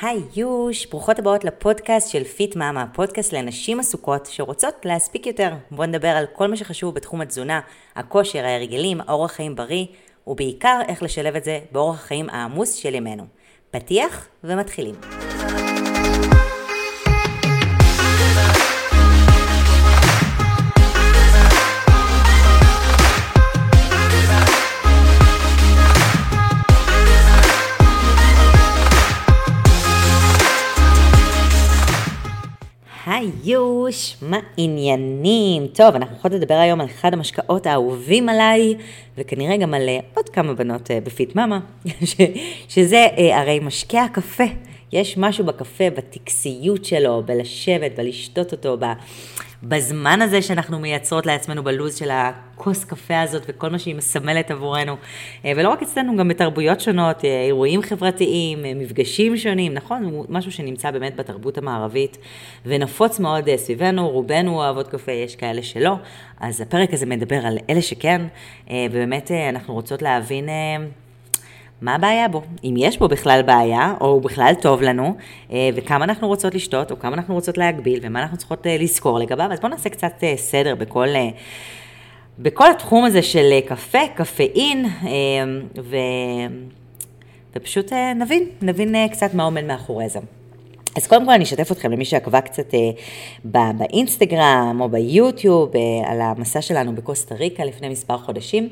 היי יוש, ברוכות הבאות לפודקאסט של פיט מאמה, פודקאסט לנשים עסוקות שרוצות להספיק יותר. בואו נדבר על כל מה שחשוב בתחום התזונה, הכושר, ההרגלים, אורח חיים בריא, ובעיקר איך לשלב את זה באורח החיים העמוס של ימינו. פתיח ומתחילים. היוש, מה עניינים? טוב, אנחנו יכולות לדבר היום על אחד המשקאות האהובים עליי, וכנראה גם על אה, עוד כמה בנות אה, בפיט מאמה, שזה אה, הרי משקה הקפה. יש משהו בקפה, בטקסיות שלו, בלשבת, בלשתות אותו, בזמן הזה שאנחנו מייצרות לעצמנו בלוז של הכוס קפה הזאת וכל מה שהיא מסמלת עבורנו. אה, ולא רק אצלנו, גם בתרבויות שונות, אה, אירועים חברתיים, אה, מפגשים שונים, נכון? הוא משהו שנמצא באמת בתרבות המערבית ונפוץ מאוד סביבנו, רובנו אוהבות קפה, יש כאלה שלא. אז הפרק הזה מדבר על אלה שכן, ובאמת אנחנו רוצות להבין... מה הבעיה בו, אם יש בו בכלל בעיה, או הוא בכלל טוב לנו, אה, וכמה אנחנו רוצות לשתות, או כמה אנחנו רוצות להגביל, ומה אנחנו צריכות אה, לזכור לגביו, אז בואו נעשה קצת אה, סדר בכל, בכל התחום הזה של קפה, קפאין, ו... ופשוט נבין, נבין קצת מה עומד מאחורי זה. אז קודם כל אני אשתף אתכם למי שעקבה קצת בא, באינסטגרם או ביוטיוב על המסע שלנו בקוסטה ריקה לפני מספר חודשים.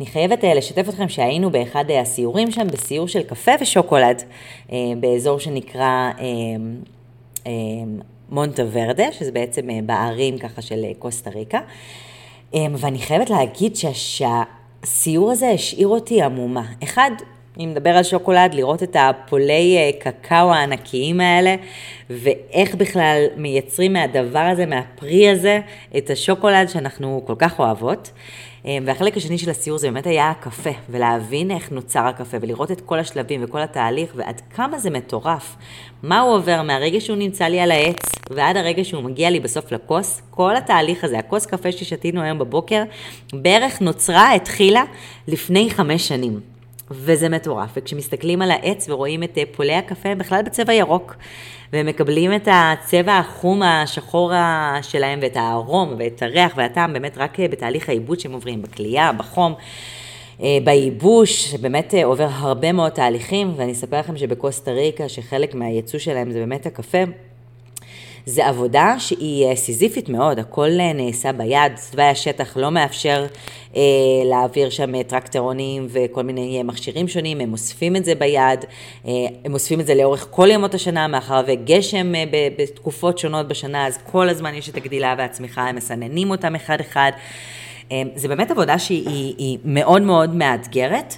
אני חייבת אה, לשתף אתכם שהיינו באחד אה, הסיורים שם, בסיור של קפה ושוקולד, אה, באזור שנקרא מונטה ורדה, שזה בעצם בערים ככה של קוסטה ריקה. ואני חייבת להגיד שהסיור הזה השאיר אותי עמומה. אחד, אם נדבר על שוקולד, לראות את הפולי קקאו הענקיים האלה, ואיך בכלל מייצרים מהדבר הזה, מהפרי הזה, את השוקולד שאנחנו כל כך אוהבות. אה, והחלק השני של הסיור זה באמת היה הקפה, ולהבין איך נוצר הקפה, ולראות את כל השלבים וכל התהליך, ועד כמה זה מטורף. מה הוא עובר מהרגע שהוא נמצא לי על העץ, ועד הרגע שהוא מגיע לי בסוף לכוס, כל התהליך הזה, הכוס קפה ששתינו היום בבוקר, בערך נוצרה, התחילה לפני חמש שנים. וזה מטורף. וכשמסתכלים על העץ ורואים את אה, פולי הקפה, הם בכלל בצבע ירוק. והם מקבלים את הצבע החום השחור שלהם ואת הארום ואת הריח והטעם באמת רק אה, בתהליך העיבוד שהם עוברים, בכלייה, בחום. אה, בייבוש, שבאמת עובר הרבה מאוד תהליכים, ואני אספר לכם שבקוסטה ריקה, שחלק מהייצוא שלהם זה באמת הקפה, זה עבודה שהיא אה, סיזיפית מאוד, הכל אה, נעשה ביד, תוואי השטח לא מאפשר אה, להעביר שם אה, טרקטרונים וכל מיני מכשירים שונים, הם אוספים את זה ביד, אה, הם אוספים את זה לאורך כל ימות השנה, מאחר וגשם אה, בתקופות שונות בשנה, אז כל הזמן יש את הגדילה והצמיחה, הם מסננים אותם אחד-אחד. אה, זה באמת עבודה שהיא מאוד מאוד מאתגרת.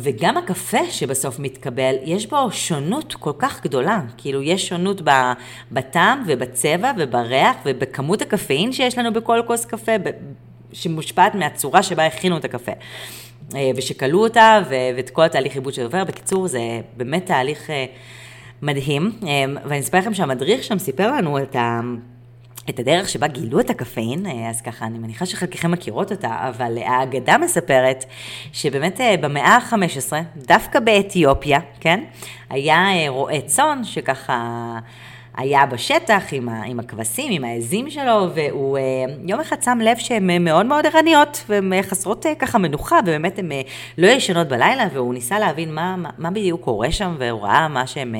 וגם הקפה שבסוף מתקבל, יש בו שונות כל כך גדולה. כאילו, יש שונות בטעם ובצבע ובריח ובכמות הקפאין שיש לנו בכל כוס קפה, שמושפעת מהצורה שבה הכינו את הקפה. אה, ושקלו אותה, ואת כל התהליך עיבוד שעובר. בקיצור, זה באמת תהליך אה, מדהים. אמ, ואני אספר לכם שהמדריך שם סיפר לנו את ה... את הדרך שבה גילו את הקפאין, אה, אז ככה, אני מניחה שחלקכם מכירות אותה, אבל האגדה מספרת שבאמת אה, במאה ה-15, דווקא באתיופיה, כן, היה אה, רועה צאן שככה... היה בשטח עם, ה, עם הכבשים, עם העזים שלו, והוא יום אחד שם לב שהן מאוד מאוד ערניות, והן חסרות ככה מנוחה, ובאמת הן לא ישנות בלילה, והוא ניסה להבין מה, מה, מה בדיוק קורה שם, והוא ראה מה שהן,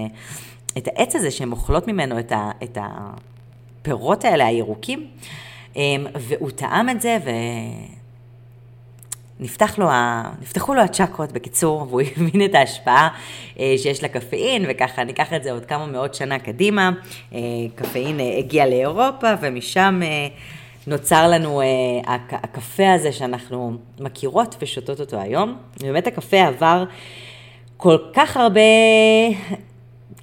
את העץ הזה שהן אוכלות ממנו, את, ה, את, הפירות האלה, הירוקים, אמ, והוא טעם את זה, ונפתח לו, נפתחו לו הצ'קרות בקיצור, והוא הבין את ההשפעה אה, שיש לקפאין, וככה ניקח את זה עוד כמה מאות שנה קדימה. אה, קפאין אה, הגיע לאירופה, ומשם נוצר לנו הקפה הזה שאנחנו מכירות ושותות אותו היום. באמת הקפה עבר כל כך הרבה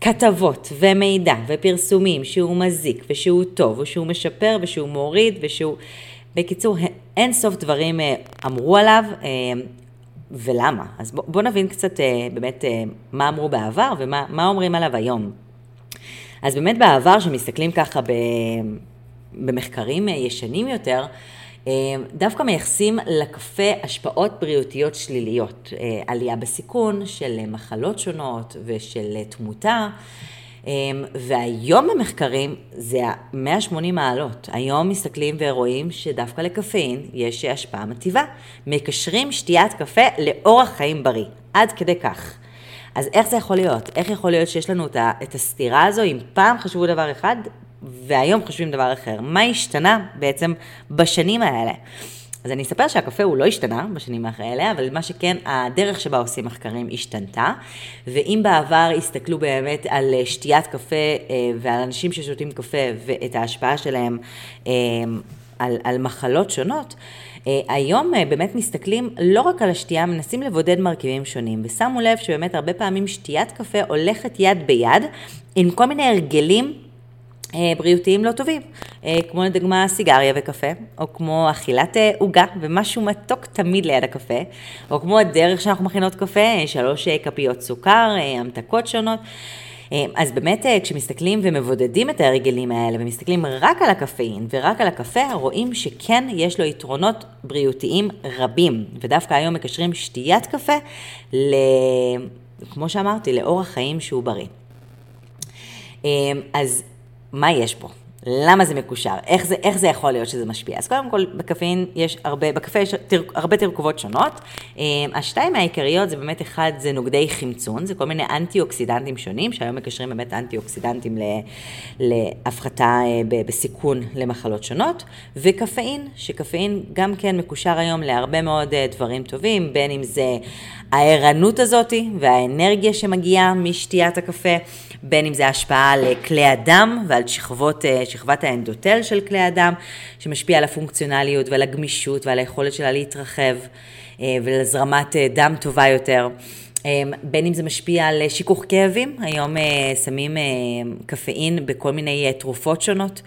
כתבות ומידע ופרסומים שהוא מזיק ושהוא טוב ושהוא משפר ושהוא מוריד ושהוא... בקיצור, אין סוף דברים אה, אמרו עליו אה, ולמה. אז בואו בוא נבין קצת אה, באמת מה אמרו בעבר ומה אומרים עליו היום. אז באמת בעבר, כשמסתכלים ככה במחקרים ישנים יותר, דווקא מייחסים לקפה השפעות בריאותיות שליליות, עלייה בסיכון של מחלות שונות ושל תמותה. והיום במחקרים זה 180 מעלות. היום מסתכלים ורואים שדווקא לקפאין יש השפעה מטיבה. מקשרים שתיית קפה לאורח חיים בריא. עד כדי כך. אז איך זה יכול להיות? איך יכול להיות שיש לנו את הסתירה הזו אם פעם חשבו דבר אחד והיום חושבים דבר אחר? מה השתנה בעצם בשנים האלה? אז אני אספר שהקפה הוא לא השתנה בשנים האלה, אבל מה שכן, הדרך שבה עושים מחקרים השתנתה, ואם בעבר הסתכלו באמת על שתיית קפה אה, ועל אנשים ששותים קפה ואת ההשפעה שלהם אה, על, על מחלות שונות, אה, היום באמת מסתכלים לא רק על השתייה, מנסים לבודד מרכיבים שונים, ושמו לב שבאמת הרבה פעמים שתיית קפה הולכת יד ביד עם כל מיני הרגלים אה, בריאותיים לא טובים, אה, כמו לדוגמה סיגריה וקפה, או כמו אכילת אה, עוגה ומשהו מתוק תמיד ליד הקפה, או כמו הדרך שאנחנו מכינות קפה, שלוש כפיות סוכר, המתקות שונות. אז באמת כשמסתכלים ומבודדים את ההרגלים האלה ומסתכלים רק על הקפאין ורק על הקפה, רואים שכן יש לו יתרונות בריאותיים רבים, ודווקא היום מקשרים שתיית קפה, ל... כמו שאמרתי, לאורח חיים שהוא בריא. אז מה יש פה? למה זה מקושר? איך זה, איך זה יכול להיות שזה משפיע? אז קודם כל, בקפאין יש הרבה, בקפה יש תר, הרבה תרכובות שונות. אה, השתיים העיקריות זה באמת אחד, זה נוגדי חמצון, זה כל מיני אנטי-אוקסידנטים שונים, שהיום מקשרים באמת אנטי-אוקסידנטים להפחתה אה, בסיכון למחלות שונות, וקפאין, שקפאין גם כן מקושר היום להרבה מאוד אה, דברים טובים, בין אם זה הערנות הזאתי והאנרגיה שמגיעה משתיית הקפה. בין אם זה השפעה על כלי הדם ועל שכבות, שכבת האנדוטל של כלי הדם, שמשפיע על הפונקציונליות ועל הגמישות ועל היכולת שלה להתרחב אה, ולזרמת אה, דם טובה יותר. בין אם זה משפיע על שיכוך כאבים, היום שמים קפאין בכל מיני תרופות שונות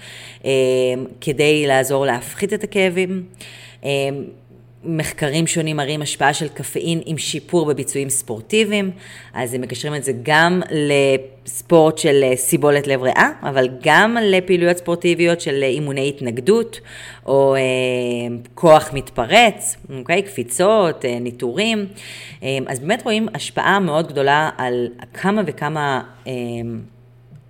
כדי לעזור להפחית את הכאבים. מחקרים שונים מראים השפעה של קפאין עם שיפור בביצועים ספורטיביים, אז הם מקשרים את זה גם לספורט של אה, סיבולת לב ריאה, אבל גם לפעילויות ספורטיביות של אימוני התנגדות, או אה, כוח מתפרץ, אוקיי? קפיצות, אה, ניטורים. אה, אז באמת רואים השפעה מאוד גדולה על כמה וכמה... אה,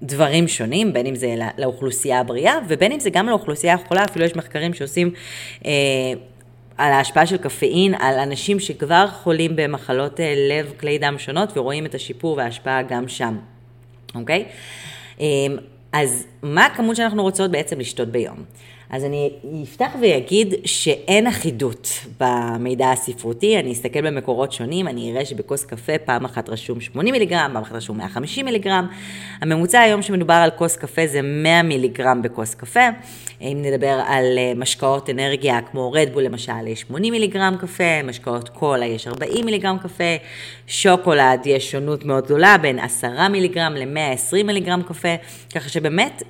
דברים שונים, בין אם זה לאוכלוסייה הבריאה ובין אם זה גם לאוכלוסייה החולה, אפילו יש מחקרים שעושים אה, על ההשפעה של קפאין על אנשים שכבר חולים במחלות אה, לב, כלי דם שונות, ורואים את השיפור וההשפעה גם שם, אוקיי? אמ, אז מה הכמות שאנחנו רוצות בעצם לשתות ביום? אז אני אפתח ואגיד שאין אחידות במידע הספרותי, אני אסתכל במקורות שונים, אני אראה שבכוס קפה פעם אחת רשום 80 מיליגרם, פעם אחת רשום 150 מיליגרם. הממוצע היום שמדובר על כוס קפה זה 100 מיליגרם בכוס קפה. אם נדבר על אה, משקאות אנרגיה כמו רדבול למשל, יש 80 מיליגרם קפה, משקאות קולה יש 40 מיליגרם קפה, שוקולד יש שונות מאוד גדולה בין 10 מיליגרם ל-120 מיליגרם קפה, ככה שבאמת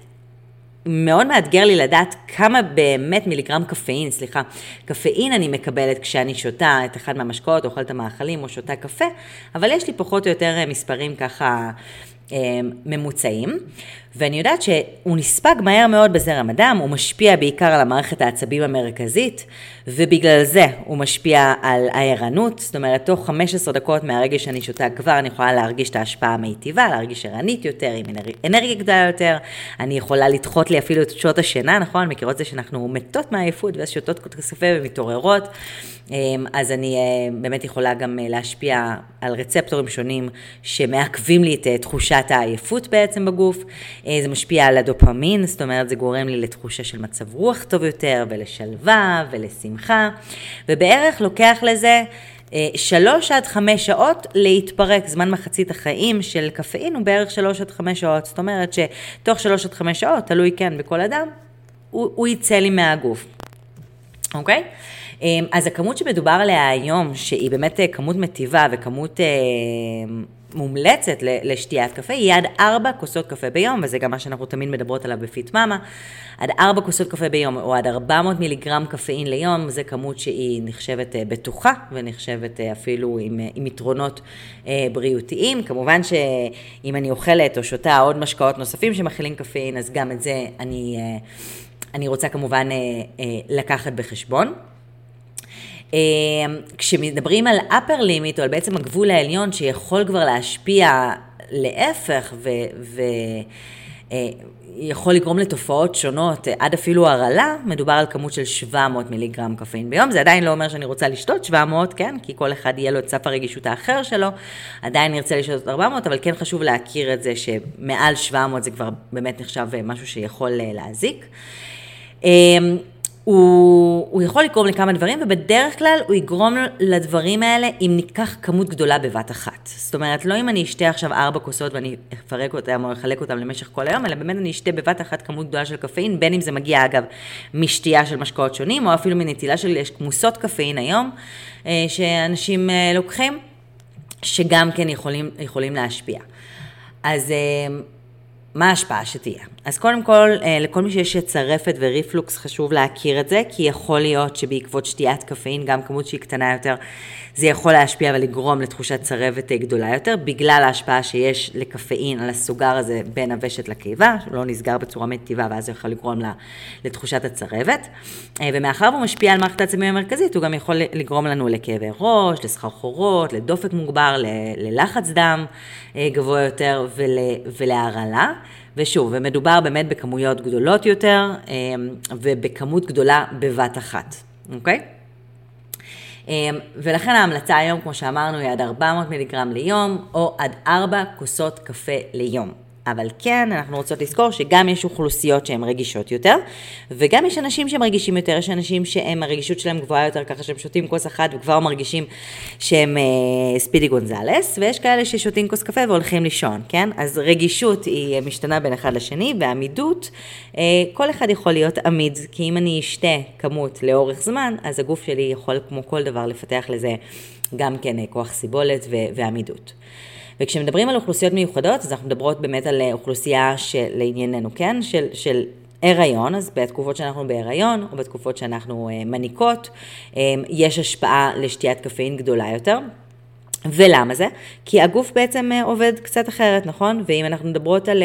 מאוד מאתגר לי לדעת כמה באמת מיליגרם קפאין, סליחה, קפאין אני מקבלת כשאני שותה את אחד מהמשקאות, אוכלת את המאכלים או שותה קפה, אבל יש לי פחות או יותר מספרים ככה אה, ממוצעים. ואני יודעת שהוא נספג מהר מאוד בזרם הדם, הוא משפיע בעיקר על המערכת העצבים המרכזית, ובגלל זה הוא משפיע על הערנות, זאת אומרת, תוך 15 דקות מהרגע שאני שותה כבר אני יכולה להרגיש את ההשפעה המיטיבה, להרגיש ערנית יותר, עם אנרגיה גדולה יותר, אני יכולה לדחות לי אפילו את שעות השינה, נכון? מכירות זה שאנחנו מתות מעייפות ואז שותות קפה ומתעוררות. אמ, אז אני אה, באמת יכולה גם אה, להשפיע על רצפטורים שונים שמעכבים לי את אה, תחושת העייפות בעצם בגוף. זה משפיע על הדופמין, זאת אומרת זה גורם לי לתחושה של מצב רוח טוב יותר ולשלווה ולשמחה, ובערך לוקח לזה שלוש עד חמש שעות להתפרק, זמן מחצית החיים של קפאין הוא בערך שלוש עד חמש שעות, זאת אומרת שתוך שלוש עד חמש שעות, תלוי כן בכל אדם, הוא, הוא יצא לי מהגוף, אוקיי? אמ, אז הכמות שמדובר עליה היום, שהיא באמת אה, כמות מטיבה וכמות אה, מומלצת לשתיית קפה, היא עד ארבע כוסות קפה ביום, וזה גם מה שאנחנו תמיד מדברות עליו בפיט מאמה. עד ארבע כוסות קפה ביום, או עד 400 מיליגרם קפאין ליום, זה כמות שהיא נחשבת אה, בטוחה, ונחשבת אפילו עם, עם יתרונות בריאותיים. כמובן שאם אני אוכלת או שותה עוד משקאות נוספים שמכילים קפאין, אז גם את זה אני... אני רוצה כמובן לקחת בחשבון. כשמדברים על upper limit, או על בעצם הגבול העליון שיכול כבר להשפיע להפך, ו... ו יכול לגרום לתופעות שונות, עד אפילו הרעלה, מדובר על כמות של 700 מיליגרם קפאין ביום. זה עדיין לא אומר שאני רוצה לשתות 700, כן? כי כל אחד יהיה לו את סף הרגישות האחר שלו. עדיין נרצה לשתות 400, אבל כן חשוב להכיר את זה שמעל 700 זה כבר באמת נחשב משהו שיכול אה, להזיק. הוא, הוא יכול לגרום לכמה דברים, ובדרך כלל הוא יגרום לדברים האלה אם ניקח כמות גדולה בבת אחת. זאת אומרת, לא אם אני אשתה עכשיו ארבע כוסות ואני אפרק אותם או אחלק אותם למשך כל היום, אלא באמת אני אשתה בבת אחת כמות גדולה של קפאין, בין אם זה מגיע אגב משתייה של משקאות שונים, או אפילו מנטילה של, כמוסות קפאין היום, אה, שאנשים אה, לוקחים, שגם כן יכולים, יכולים להשפיע. אז... מה ההשפעה שתהיה? אז קודם כל, אה, לכל מי שיש צרפת וריפלוקס חשוב להכיר את זה, כי יכול להיות שבעקבות שתיית קפאין, גם כמות שהיא קטנה יותר, זה יכול להשפיע ולגרום לתחושת צרבת אה, גדולה יותר, בגלל ההשפעה שיש לקפאין על הסוגר הזה בין הוושת לקיבה, שהוא לא נסגר בצורה מטיבה ואז זה יכול לגרום לתחושת הצרבת. אה, ומאחר והוא משפיע על מערכת העצבים המרכזית, הוא גם יכול לגרום לנו לכאבי ראש, לסחרחורות, לדופק מוגבר, ללחץ דם גבוה יותר ולהרעלה. ושוב, ומדובר באמת בכמויות גדולות יותר ובכמות גדולה בבת אחת, אוקיי? ולכן ההמלצה היום, כמו שאמרנו, היא עד 400 מיליגרם ליום, או עד 4 כוסות קפה ליום. אבל כן, אנחנו רוצות לזכור שגם יש אוכלוסיות שהן רגישות יותר, וגם יש אנשים שהם רגישים יותר, יש אנשים שהם, הרגישות שלהם גבוהה יותר, ככה שהם שותים כוס אחת וכבר מרגישים שהם אה, ספידי גונזלס, ויש כאלה ששותים כוס קפה והולכים לישון, כן? אז רגישות היא משתנה בין אחד לשני, ועמידות, אה, כל אחד יכול להיות עמיד, כי אם אני אשתה כמות לאורך זמן, אז הגוף שלי יכול, כמו כל דבר, לפתח לזה גם כן אה, כוח סיבולת ועמידות. וכשמדברים על אוכלוסיות מיוחדות, אז אנחנו מדברות באמת על אה, אוכלוסייה שלענייננו, כן? של, של הריון, אז בתקופות שאנחנו בהריון, או בתקופות שאנחנו אה, מניקות, אה, יש השפעה לשתיית קפאין גדולה יותר. ולמה זה? כי הגוף בעצם עובד קצת אחרת, נכון? ואם אנחנו מדברות על...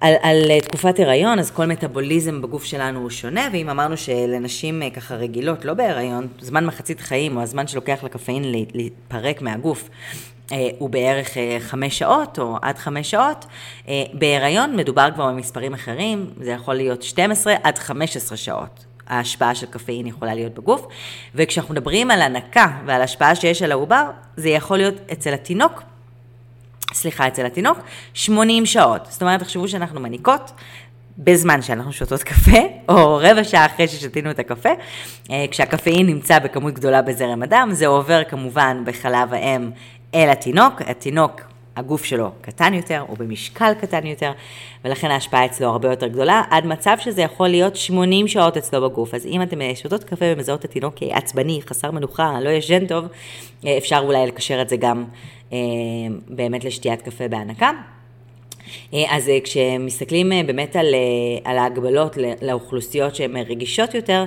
על, על תקופת הריון, אז כל מטאבוליזם בגוף שלנו הוא שונה, ואם אמרנו שלנשים ככה רגילות, לא בהריון, זמן מחצית חיים, או הזמן שלוקח לקפאין להתפרק מהגוף, אה, הוא בערך אה, חמש שעות או עד חמש שעות. אה, בהיריון מדובר כבר במספרים אחרים, זה יכול להיות 12 עד 15 שעות. ההשפעה של קפאין יכולה להיות בגוף, וכשאנחנו מדברים על הנקה ועל השפעה שיש על העובר, זה יכול להיות אצל התינוק, סליחה, אצל התינוק, 80 שעות. זאת אומרת, תחשבו שאנחנו מניקות, בזמן שאנחנו שותות קפה, או רבע שעה אחרי ששתינו את הקפה, כשהקפאין נמצא בכמות גדולה בזרם הדם, זה עובר כמובן בחלב האם אל התינוק, התינוק, הגוף שלו קטן יותר, או במשקל קטן יותר, ולכן ההשפעה אצלו הרבה יותר גדולה, עד מצב שזה יכול להיות 80 שעות אצלו בגוף. אז אם אתם שותות קפה ומזהות את התינוק כעצבני, חסר מנוחה, לא ישן טוב, אה, אפשר אולי לקשר את זה גם אה, באמת לשתיית קפה בהנקה. אה, אז כשמסתכלים באמת על, על ההגבלות לאוכלוסיות שהן רגישות יותר,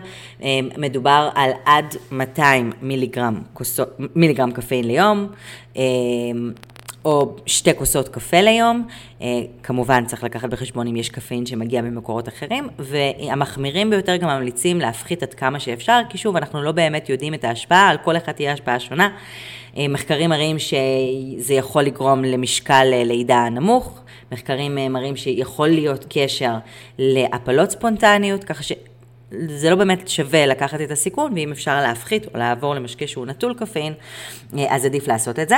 מדובר על עד 200 מיליגרם, מיליגרם קפאין ליום, או שתי כוסות קפה ליום, כמובן צריך לקחת בחשבון אם יש קפאין שמגיע ממקורות אחרים, והמחמירים ביותר גם ממליצים להפחית עד כמה שאפשר, כי שוב, אנחנו לא באמת יודעים את ההשפעה, על כל אחד תהיה השפעה שונה. מחקרים מראים שזה יכול לגרום למשקל לידה נמוך, מחקרים מראים שיכול להיות קשר להפלות ספונטניות, ככה ש... זה לא באמת שווה לקחת את הסיכון, ואם אפשר להפחית או לעבור למשקה שהוא נטול קפאין, אז עדיף לעשות את זה.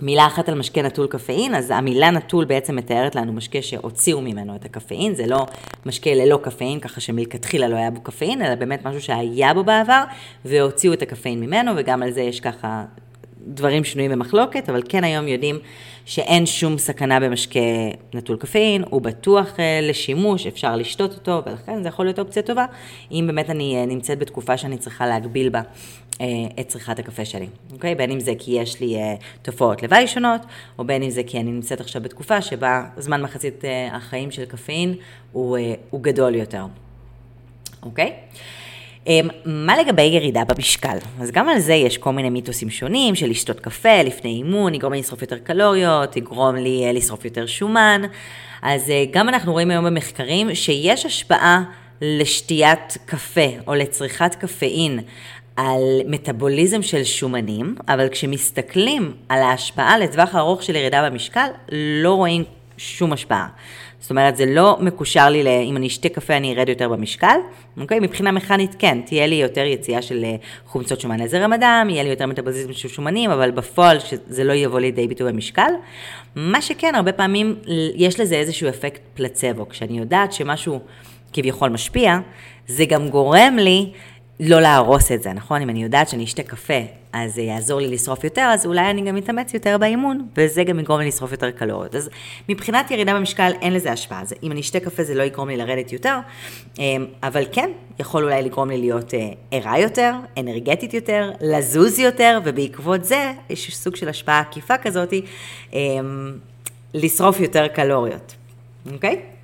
מילה אחת על משקה נטול קפאין, אז המילה נטול בעצם מתארת לנו משקה שהוציאו ממנו את הקפאין, זה לא משקה ללא קפאין, ככה שמלכתחילה לא היה בו קפאין, אלא באמת משהו שהיה בו בעבר, והוציאו את הקפאין ממנו, וגם על זה יש ככה דברים שנויים במחלוקת, אבל כן היום יודעים שאין שום סכנה במשקה נטול קפאין, הוא בטוח אה, לשימוש, אפשר לשתות אותו, ולכן זה יכול להיות אופציה טובה, אם באמת אני אה, נמצאת בתקופה שאני צריכה להגביל בה אה, את צריכת הקפה שלי, אוקיי? בין אם זה כי יש לי תופעות לוואי שונות, או בין אם זה כי אני נמצאת עכשיו בתקופה שבה זמן מחצית החיים של קפאין הוא, הוא גדול יותר, אוקיי? אמ, מה לגבי ירידה במשקל? אז גם על זה יש כל מיני מיתוסים שונים של לשתות קפה לפני אימון, יגרום לי לשרוף יותר קלוריות, יגרום לי אה, לשרוף יותר שומן. אז אה, גם אנחנו רואים היום במחקרים שיש השפעה לשתיית קפה או לצריכת קפאין על מטאבוליזם של שומנים, אבל כשמסתכלים על ההשפעה לטווח הארוך של ירידה במשקל, לא רואים שום השפעה. זאת אומרת, זה לא מקושר לי, ל... אם אני אשתה קפה אני ארד יותר במשקל, אוקיי? מבחינה מכנית כן, תהיה לי יותר יציאה של אה, חומצות שומן לזרם הדם, יהיה לי יותר מטאבוליזם של שומנים, אבל בפועל שזה לא יבוא לידי ביטוי במשקל. מה שכן, הרבה פעמים יש לזה איזשהו אפקט פלצבו. כשאני יודעת שמשהו כביכול משפיע, זה גם גורם לי לא להרוס את זה, נכון? אם אני יודעת שאני אשתה קפה, אז זה יעזור לי לשרוף יותר, אז אולי אני גם אתאמץ יותר באימון, וזה גם יגרום לי לשרוף יותר קלוריות. אז מבחינת ירידה במשקל אין לזה השפעה. אז אם אני אשתה קפה זה לא יגרום לי לרדת יותר, אמ, אבל כן, יכול אולי לגרום לי להיות אה, ערה יותר, אנרגטית יותר, לזוז יותר, ובעקבות זה יש סוג של השפעה עקיפה כזאת, אמ, לשרוף יותר קלוריות, אוקיי? Okay?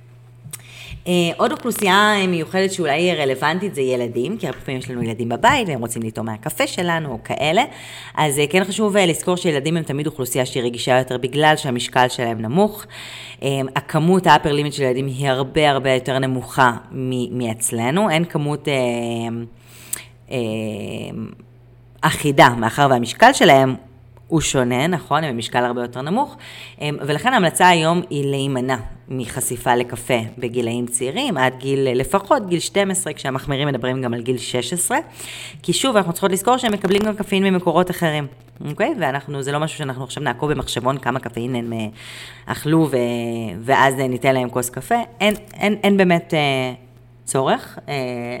Uh, עוד אוכלוסייה אה, מיוחדת שאולי היא רלוונטית זה ילדים, כי הרבה פעמים יש לנו ילדים בבית והם רוצים לטעום מהקפה שלנו או כאלה, אז uh, כן חשוב לזכור שילדים הם תמיד אוכלוסייה שהיא רגישה יותר בגלל שהמשקל שלהם נמוך. הכמות האפר לימיט של ילדים היא הרבה הרבה יותר נמוכה מאצלנו, אין כמות... אחידה, מאחר והמשקל שלהם הוא שונה, נכון? הם במשקל הרבה יותר נמוך, ולכן ההמלצה היום היא להימנע מחשיפה לקפה בגילאים צעירים, עד גיל, לפחות גיל 12, כשהמחמירים מדברים גם על גיל 16, כי שוב, אנחנו צריכות לזכור שהם מקבלים גם קפאין ממקורות אחרים, אוקיי? ואנחנו, זה לא משהו שאנחנו עכשיו נעקוב במחשבון כמה קפאין הם אה, אכלו, ו, ואז ניתן להם כוס קפה, אין, אין, אין באמת אה, צורך. אה,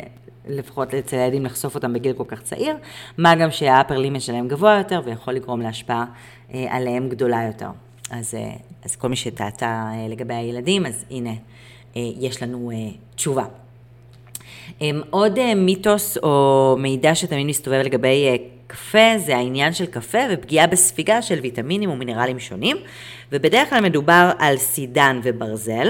לפחות אצל הילדים לחשוף אותם בגיל כל כך צעיר, מה גם שהאפר לימט שלהם גבוה יותר ויכול לגרום להשפעה אה, עליהם גדולה יותר. אז, אה, אז כל מי שטעתה אה, לגבי הילדים, אז הנה, יש לנו תשובה. עוד מיתוס או מידע שתמיד מסתובב לגבי קפה זה העניין של קפה ופגיעה בספיגה של ויטמינים ומינרלים שונים, ובדרך כלל מדובר על סידן וברזל,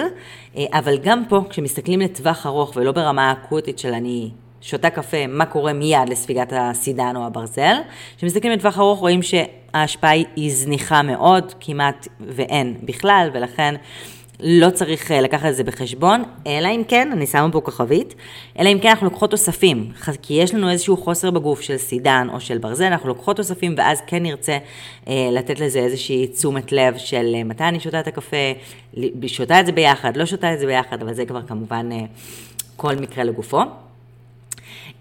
אבל גם פה כשמסתכלים לטווח ארוך ולא ברמה האקוטית של אני שותה קפה, מה קורה מיד לספיגת הסידן או הברזל. כשמסתכלים לטווח ארוך רואים שההשפעה היא זניחה מאוד, כמעט ואין בכלל, ולכן לא צריך אה, לקחת את זה בחשבון, אלא אם כן, אני שמה פה כוכבית, אלא אם כן אנחנו לוקחות תוספים, כי יש לנו איזשהו חוסר בגוף של סידן או של ברזל, אנחנו לוקחות תוספים ואז כן נרצה אה, לתת לזה איזושהי תשומת לב של אה, מתי אני שותה את הקפה, שותה את זה ביחד, לא שותה את זה ביחד, אבל זה כבר כמובן אה, כל מקרה לגופו.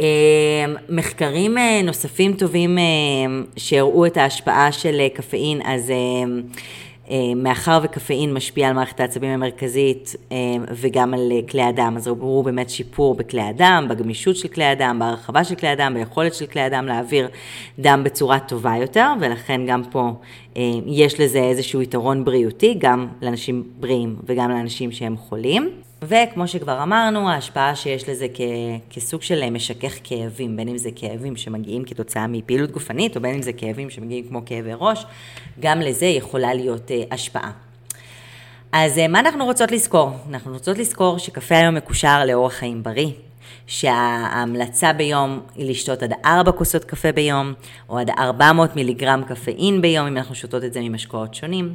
אה, מחקרים נוספים טובים שהראו את ההשפעה של קפאין, אז מאחר וקפאין משפיע על מערכת העצבים המרכזית וגם על כלי הדם, אז ראו באמת שיפור בכלי הדם, בגמישות של כלי הדם, בהרחבה של כלי הדם, ביכולת של כלי הדם להעביר דם בצורה טובה יותר, ולכן גם פה יש לזה איזשהו יתרון בריאותי, גם לאנשים בריאים וגם לאנשים שהם חולים. וכמו שכבר אמרנו, ההשפעה שיש לזה כ, כסוג של משכך כאבים, בין אם זה כאבים שמגיעים כתוצאה מפעילות גופנית, או בין אם זה כאבים שמגיעים כמו כאבי ראש, גם לזה יכולה להיות uh, השפעה. אז uh, מה אנחנו רוצות לזכור? אנחנו רוצות לזכור שקפה היום מקושר לאורח חיים בריא, שההמלצה ביום היא לשתות עד 4 כוסות קפה ביום, או עד 400 מיליגרם קפאין ביום, אם אנחנו שותות את זה ממשקאות שונים.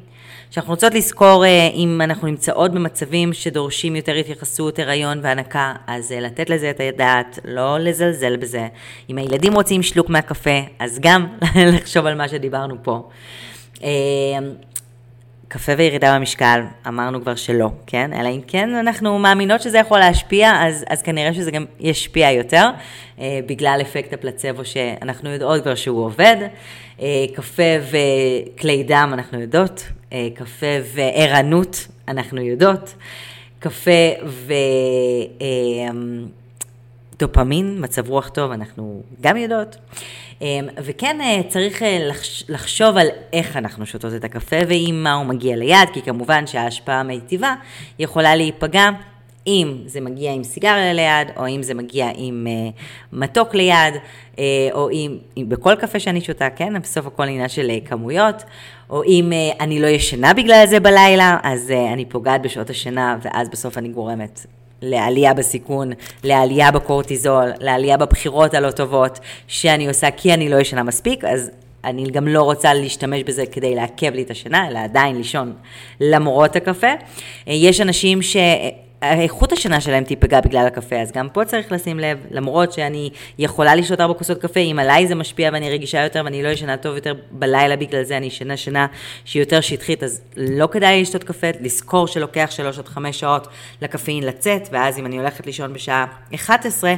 שאנחנו רוצות לזכור אה, אם אנחנו נמצאות במצבים שדורשים יותר התייחסות, הריון והנקה, אז אה, לתת לזה את הדעת, לא לזלזל בזה. אם הילדים רוצים שלוק מהקפה, אז גם לחשוב על מה שדיברנו פה. קפה וירידה במשקל, אמרנו כבר שלא, כן? אלא אם כן אנחנו מאמינות שזה יכול להשפיע, אז, אז כנראה שזה גם ישפיע יותר, אה, בגלל אפקט הפלצבו שאנחנו יודעות כבר שהוא עובד. אה, קפה וכלי דם אנחנו יודעות, אה, קפה וערנות אנחנו יודעות, קפה ודופמין, אה, מצב רוח טוב, אנחנו גם יודעות. אמ, וכן אה, צריך אה, לחשוב על איך אנחנו שותות את הקפה ועם מה הוא מגיע ליד, כי כמובן שההשפעה המיטיבה יכולה להיפגע אם זה מגיע עם סיגריה ליד, או אם זה מגיע עם uh, מתוק ליד, או אם, אם בכל קפה שאני שותה, כן, בסוף הכל עניין של כמויות, או אם אני לא ישנה בגלל זה בלילה, אז אני פוגעת בשעות השינה, ואז בסוף אני גורמת לעלייה בסיכון, לעלייה בקורטיזול, לעלייה בבחירות הלא טובות שאני עושה כי אני לא ישנה מספיק, אז אני גם לא רוצה להשתמש בזה כדי לעכב לי את השינה, אלא עדיין לישון למרות הקפה. יש אנשים ש... איכות השינה שלהם תיפגע בגלל הקפה, אז גם פה צריך לשים לב, למרות שאני יכולה לשתות ארבע כוסות קפה, אם עליי זה משפיע ואני רגישה יותר ואני לא ישנה טוב יותר בלילה בגלל זה, אני ישנה שינה שהיא יותר שטחית, אז לא כדאי לי לשתות קפה, לזכור שלוקח שלוש עד חמש שעות לקפאין לצאת, ואז אם אני הולכת לישון בשעה 11,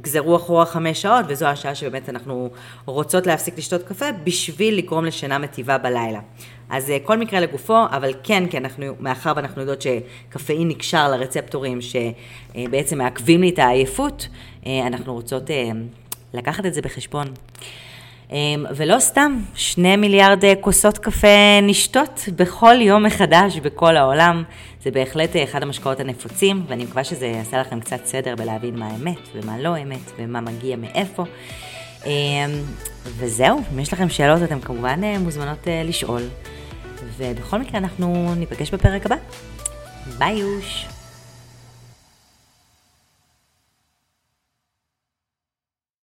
גזרו אחורה חמש שעות, וזו השעה שבאמת אנחנו רוצות להפסיק לשתות קפה, בשביל לגרום לשינה מטיבה בלילה. אז אה, כל מקרה לגופו, אבל כן, כי אנחנו, מאחר ואנחנו יודעות שקפאין נקשר לרצפטורים שבעצם מעכבים לי את העייפות, אה, אנחנו רוצות אה, לקחת את זה בחשבון. ולא סתם, שני מיליארד כוסות קפה נשתות בכל יום מחדש בכל העולם. זה בהחלט אחד המשקאות הנפוצים, ואני מקווה שזה יעשה לכם קצת סדר בלהבין מה אמת ומה לא אמת ומה מגיע מאיפה. וזהו, אם יש לכם שאלות אתם כמובן מוזמנות לשאול. ובכל מקרה אנחנו ניפגש בפרק הבא. ביי יוש!